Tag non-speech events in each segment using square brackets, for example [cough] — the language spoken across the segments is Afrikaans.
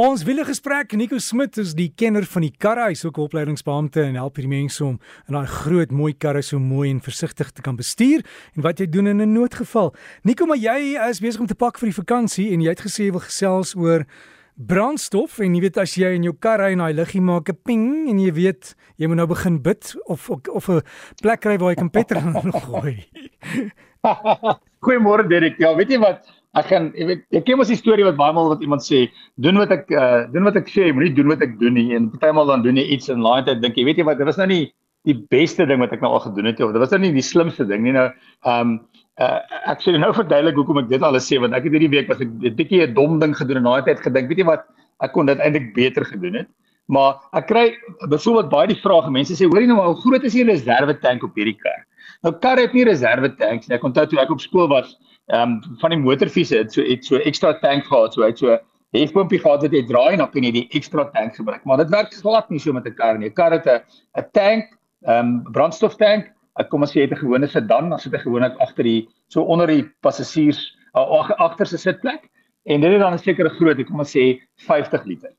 Ons wiele gesprek Nico Smit is die kenner van die karre, hy's ook opleidingsbeampte en help hierdie mense om in daai groot mooi karre so mooi en versigtig te kan bestuur en wat jy doen in 'n noodgeval. Nico, maar jy is besig om te pak vir die vakansie en jy het gesê jy wil gesels oor brandstof en jy weet as jy in jou kar ry en daai liggie maak 'n ping en jy weet jy moet nou begin bid of of 'n plek kry waar jy kan petrol [laughs] gooi. [laughs] Goeiemôre Derek. Ja, weet jy wat? Ek gaan jy weet ek ken mos die storie wat baie maal wat iemand sê doen wat ek uh, doen wat ek sê moenie doen wat ek doen nie. En partymal dan doen jy iets en later tyd dink jy weet jy wat dit was nou nie die beste ding wat ek nou al gedoen het of dit was nou nie die slimste ding nie. Nou ehm um, uh, ek sê nou verduidelik hoekom ek dit alles sê want ek het hierdie week was ek 'n bietjie 'n dom ding gedoen en later tyd gedink weet jy wat ek kon dit eintlik beter gedoen het. Maar ek kry byvoorbeeld baie die vrae mense sê hoor jy nou hoe groot is die reserve tank op hierdie kar? Nou kar het nie reserve tanks nie. Ek onthou toe ek op skool was ehm um, van die motorfiets het so het so ekstra tank gehad so hy het so hefpompie gehad wat jy draai en dan kan jy die ekstra tank gebruik. Maar dit werk glad nie so met 'n kar nie. 'n kar het 'n 'n tank ehm um, brandstoftank. Ek kom as jy het 'n gewone sedan dan sit hy gewoonlik agter die so onder die passasiers uh, agter se sitplek. En dit is dan 'n sekere grootte kom ons sê 50 liter.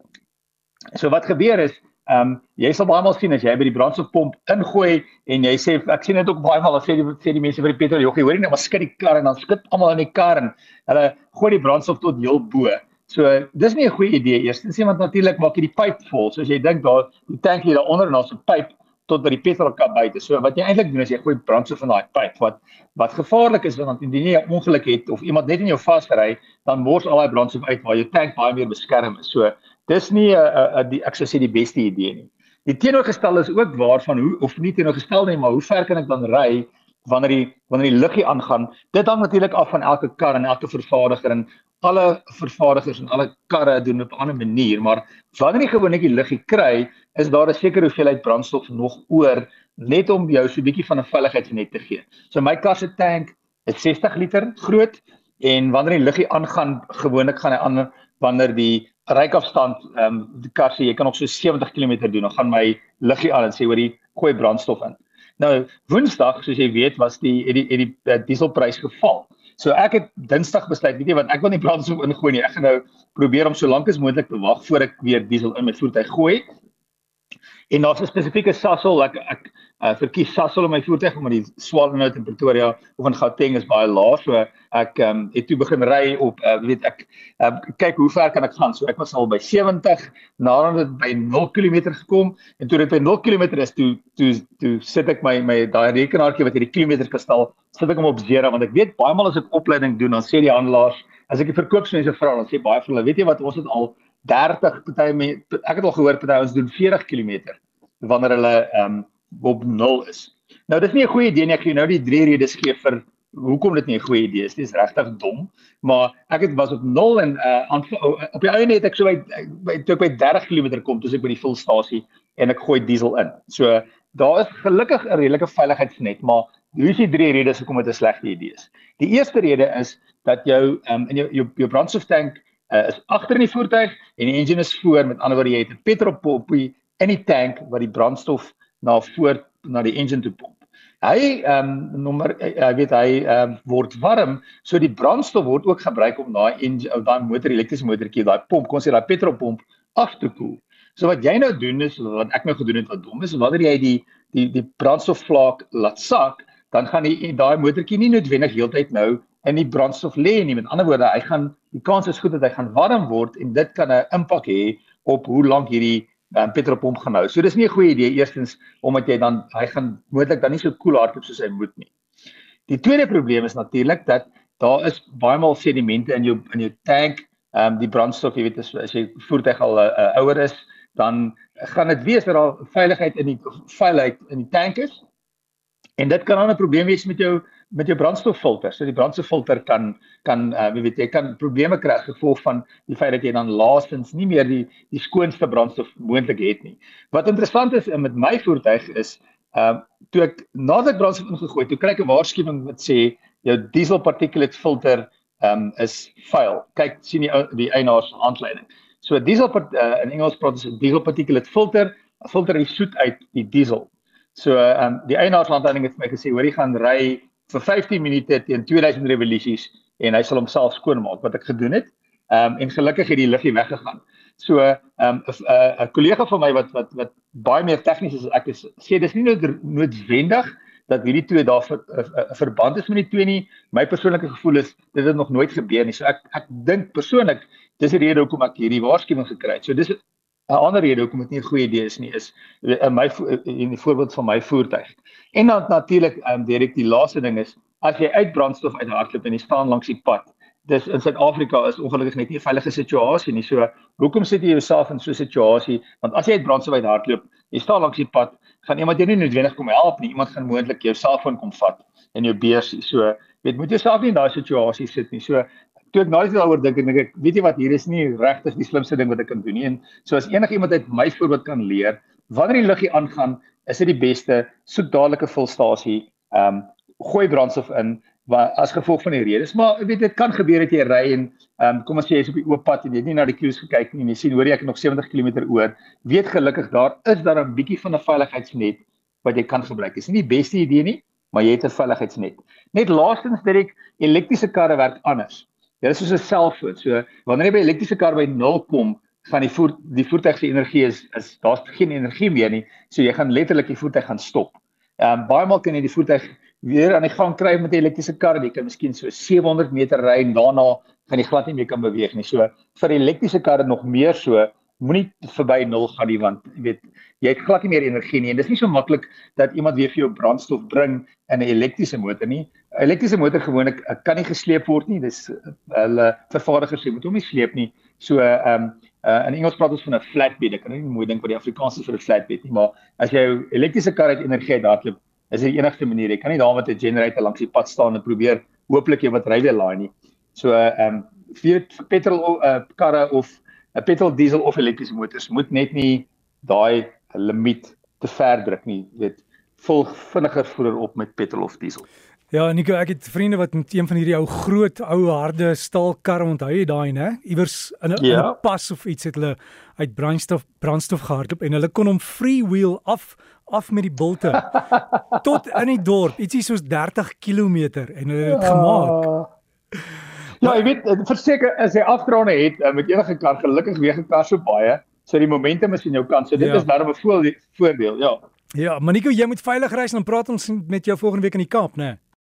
So wat gebeur is Ehm um, jy sal baie maal sien as jy by die brandstofpomp ingooi en jy sê ek sien dit ook baie maal as sê die sê die mense vir die petrol joggie hoorie net maar skud die kar en dan skud almal in die kar en hulle gooi die brandstof tot heel bo. So dis nie 'n goeie idee eerstens nie want natuurlik maak jy die pyp vol. So as jy dink daar die tankie daar onder en daar's 'n pyp tot by die petrolkap buite. So wat jy eintlik doen is jy gooi brandstof in daai pyp wat wat gevaarlik is want indien jy 'n ongeluk het of iemand net in jou vasry, dan mors al daai brandstof uit waar jou tank baie meer beskerm is. So dis nie 'n die ek sou sê die beste idee nie. Die teenoorgestel is ook waarvan hoe of nie teenoorgestel nie, maar hoe ver kan ek dan ry wanneer die wanneer die liggie aangaan? Dit hang natuurlik af van elke kar en elke vervaardiger en alle vervaardigers en alle karre doen op 'n ander manier, maar wanneer jy gewoonlik die liggie kry, is daar 'n sekere hoeveelheid brandstof nog oor net om jou so 'n bietjie van 'n veiligheidsnet te gee. So my kar se tank is 60 liter groot en wanneer die liggie aangaan, gewoonlik gaan hy aan wanneer die rykafstand ehm um, die kar sê jy kan nog so 70 km doen dan gaan my liggie aan en sê hoor jy gooi brandstof in. Nou Woensdag soos jy weet was die het die het die uh, dieselprys geval. So ek het Dinsdag besluit weet jy wat ek wil nie brandstof ingooi nie. Ek gaan nou probeer om so lank as moontlik te wag voor ek weer diesel in my voertuig gooi. En daar's 'n spesifieke Sasol ek ek uh, verkies Sasol in my voertuig omdat die Swartnout in Pretoria of in Gauteng is baie laag. So ek um, het toe begin ry op uh, weet ek uh, kyk hoe ver kan ek gaan. So ek was al by 70 nadat dit by 0 km gekom en toe dit by 0 km is toe toe toe sit ek my my daai rekenaartjie wat hierdie kilometers gestel sit ek hom op 0 want ek weet baie maal as ek opleiding doen dan sê die handelaars as ek die verkoopsmense vra dan sê baie van hulle weet jy wat ons het al 30 party ek het al gehoor party ons doen 40 km wanneer hulle ehm um, op 0 is. Nou dis nie 'n goeie idee nie. Ek gee nou die drie redes gee vir hoekom dit nie 'n goeie idee is. Dit is regtig dom. Maar ek het was op 0 en uh aan, op die einde het ek so by, by toe ek by 30 km kom, toe ek by die vulstasie en ek gooi diesel in. So daar is gelukkig 'n redelike veiligheidsnet, maar hier is die drie redes hoekom dit 'n slegte idee is. Die eerste rede is dat jou um, in jou jou, jou brandstoftank uh, is agter in die voertuig en die engine is voor. Met ander woorde, jy het 'n petrolpompie in die tank wat die brandstof na voor na die engine toe pomp. Hy ehm um, nommer ek uh, weet hy ehm um, word warm, so die brandstof word ook gebruik om daai engine ou daai motor elektriese motortjie, daai pomp, kon sê daai petrolpomp af te koel. So wat jy nou doen is wat ek nou gedoen het wat dom is, wanneer jy die die die brandstofvlak laat sak, dan gaan die daai motortjie nie noodwendig heeltyd nou in die brandstof lê nie. Met ander woorde, hy gaan die kans is goed dat hy gaan warm word en dit kan 'n impak hê op hoe lank hierdie um, petrolpomp gaan hou. So dis nie 'n goeie idee eerstens omdat jy dan hy gaan moontlik dan nie so koel hardloop soos hy moet nie. Die tweede probleem is natuurlik dat daar is baie maal sedimente in jou in jou tank, ehm um, die brandstof, jy weet as, as jy voertuig al 'n uh, ouer is, dan gaan dit wees dat daar veiligheid in die veiligheid in die tank is. En dit kan dan 'n probleem wees met jou met jou brandstoffilter. So die brandstoffilter kan kan uh wie weet jy kan probleme kry as gevolg van die feit dat jy dan laastens nie meer die die skoonste brandstof moontlik het nie. Wat interessant is met my voertuig is uh toe ek nadat ek brandstof ingegooi toe kry ek 'n waarskuwing wat sê jou diesel particulate filter um is vuil. Kyk sien die die eienaar se handleiding. So diesel uh, in Engels praat ons diesel particulate filter, filter die soet uit die diesel. So um die eienaar se handleiding het vir my gesê hoor jy gaan ry vir 15 minute teen 2000 revolusies en hy sal homself skoon maak wat ek gedoen het. Ehm um, en gelukkig het die liggie weggegaan. So ehm um, 'n 'n kollega van my wat wat wat baie meer tegnies is as ek is, sê dis nie noodwendig dat hierdie twee daar 'n verband is met die twee nie. My persoonlike gevoel is dit het nog nooit gebeur nie. So ek ek dink persoonlik dis die rede hoekom ek hierdie waarskuwing gekry het. So dis 'n ander rede hoekom dit nie 'n goeie idee is nie is in my in die voorbeeld van my voertuig. En dan natuurlik ehm um, direk die laaste ding is as jy uit brandstof uit hardloop en jy staan langs die pad dis in Suid-Afrika is ongelukkig net nie 'n veilige situasie nie. So hoekom sit jy jouself in so 'n situasie? Want as jy uit brandstof uit hardloop, jy staan langs die pad, gaan iemand jou nie noodwendig kom help nie. Iemand gaan moontlik jou selfoon kom vat en jou beursie. So weet moet jouself nie in daai situasie sit nie. So toe ek nou net daaroor dink en ek weet jy wat hier is nie regtig die slimste ding wat ek kan doen nie. En so as enige iemand uit my voorbeeld kan leer, wanneer die liggie aangaan, is dit die beste soek dadelik 'n volstasie. Ehm um, gooi brandstof in wat as gevolg van die redes maar weet dit kan gebeur dat jy ry en ehm um, kom ons sê jy's op die oop pad en jy het nie na die cues gekyk nie en jy sien hoor jy ek het nog 70 km oor weet gelukkig daar is daar 'n bietjie van 'n veiligheidsnet wat jy kan gebruik is nie die beste idee nie maar jy het 'n veiligheidsnet net laastens direk elektriese karre werk anders jy is soos 'n selfoon. So wanneer jy by elektriese kar by 0 kom van die voer die voertuig se energie is is daar's geen energie meer nie. So jy gaan letterlik die voertuig gaan stop. Ehm um, baie maal kan jy die voertuig weer aan die gang kry met 'n elektriese kar, jy kan miskien so 700 meter ry en daarna gaan jy glad nie meer kan beweeg nie. So vir elektriese karre nog meer so, moenie verby 0 gaan nie want jy weet jy het glad nie meer energie nie en dis nie so maklik dat iemand weer vir jou brandstof bring in 'n elektriese motor nie. 'n Elektriese motor gewoonlik eh, kan nie gesleep word nie. Dis eh, hulle vervaardigers sê moet hom nie sleep nie. So ehm um, uh, in Engels praat ons van 'n flatbed. Ek kan nie mooi dink wat die Afrikaans is vir 'n flatbed nie, maar as jy 'n elektriese kar uit energie uit hardloop is die enigste manier. Jy kan nie daar met 'n generator langs die pad staan en probeer hooplik jy wat ry weer laai nie. So ehm um, vir petrol uh, karre of 'n petrol diesel of elektriese motors moet net nie daai limiet te ver druk nie. Jy weet, volg vinniger voer op met petrol of diesel. Ja, Nico, ek het vriende wat met een van hierdie ou groot ou harde staalkarre onthou jy daai, né? Iewers in 'n ja. pas of iets het hulle uit brandstof brandstof gehardloop en hulle kon hom freewheel af af met die bulte [laughs] tot in die dorp, ietsie soos 30 km en hulle het dit gemaak. Ja, jy weet, verseker as jy afdraande het eh, met enige kar, gelukkig weeg 'n kar so baie, so die momentum is in jou kant. So dit ja. is daarom 'n voordeel, ja. Ja, Maniko, jy moet veilig reis en dan praat ons met jou volgende week in die Kaap, né? Nee?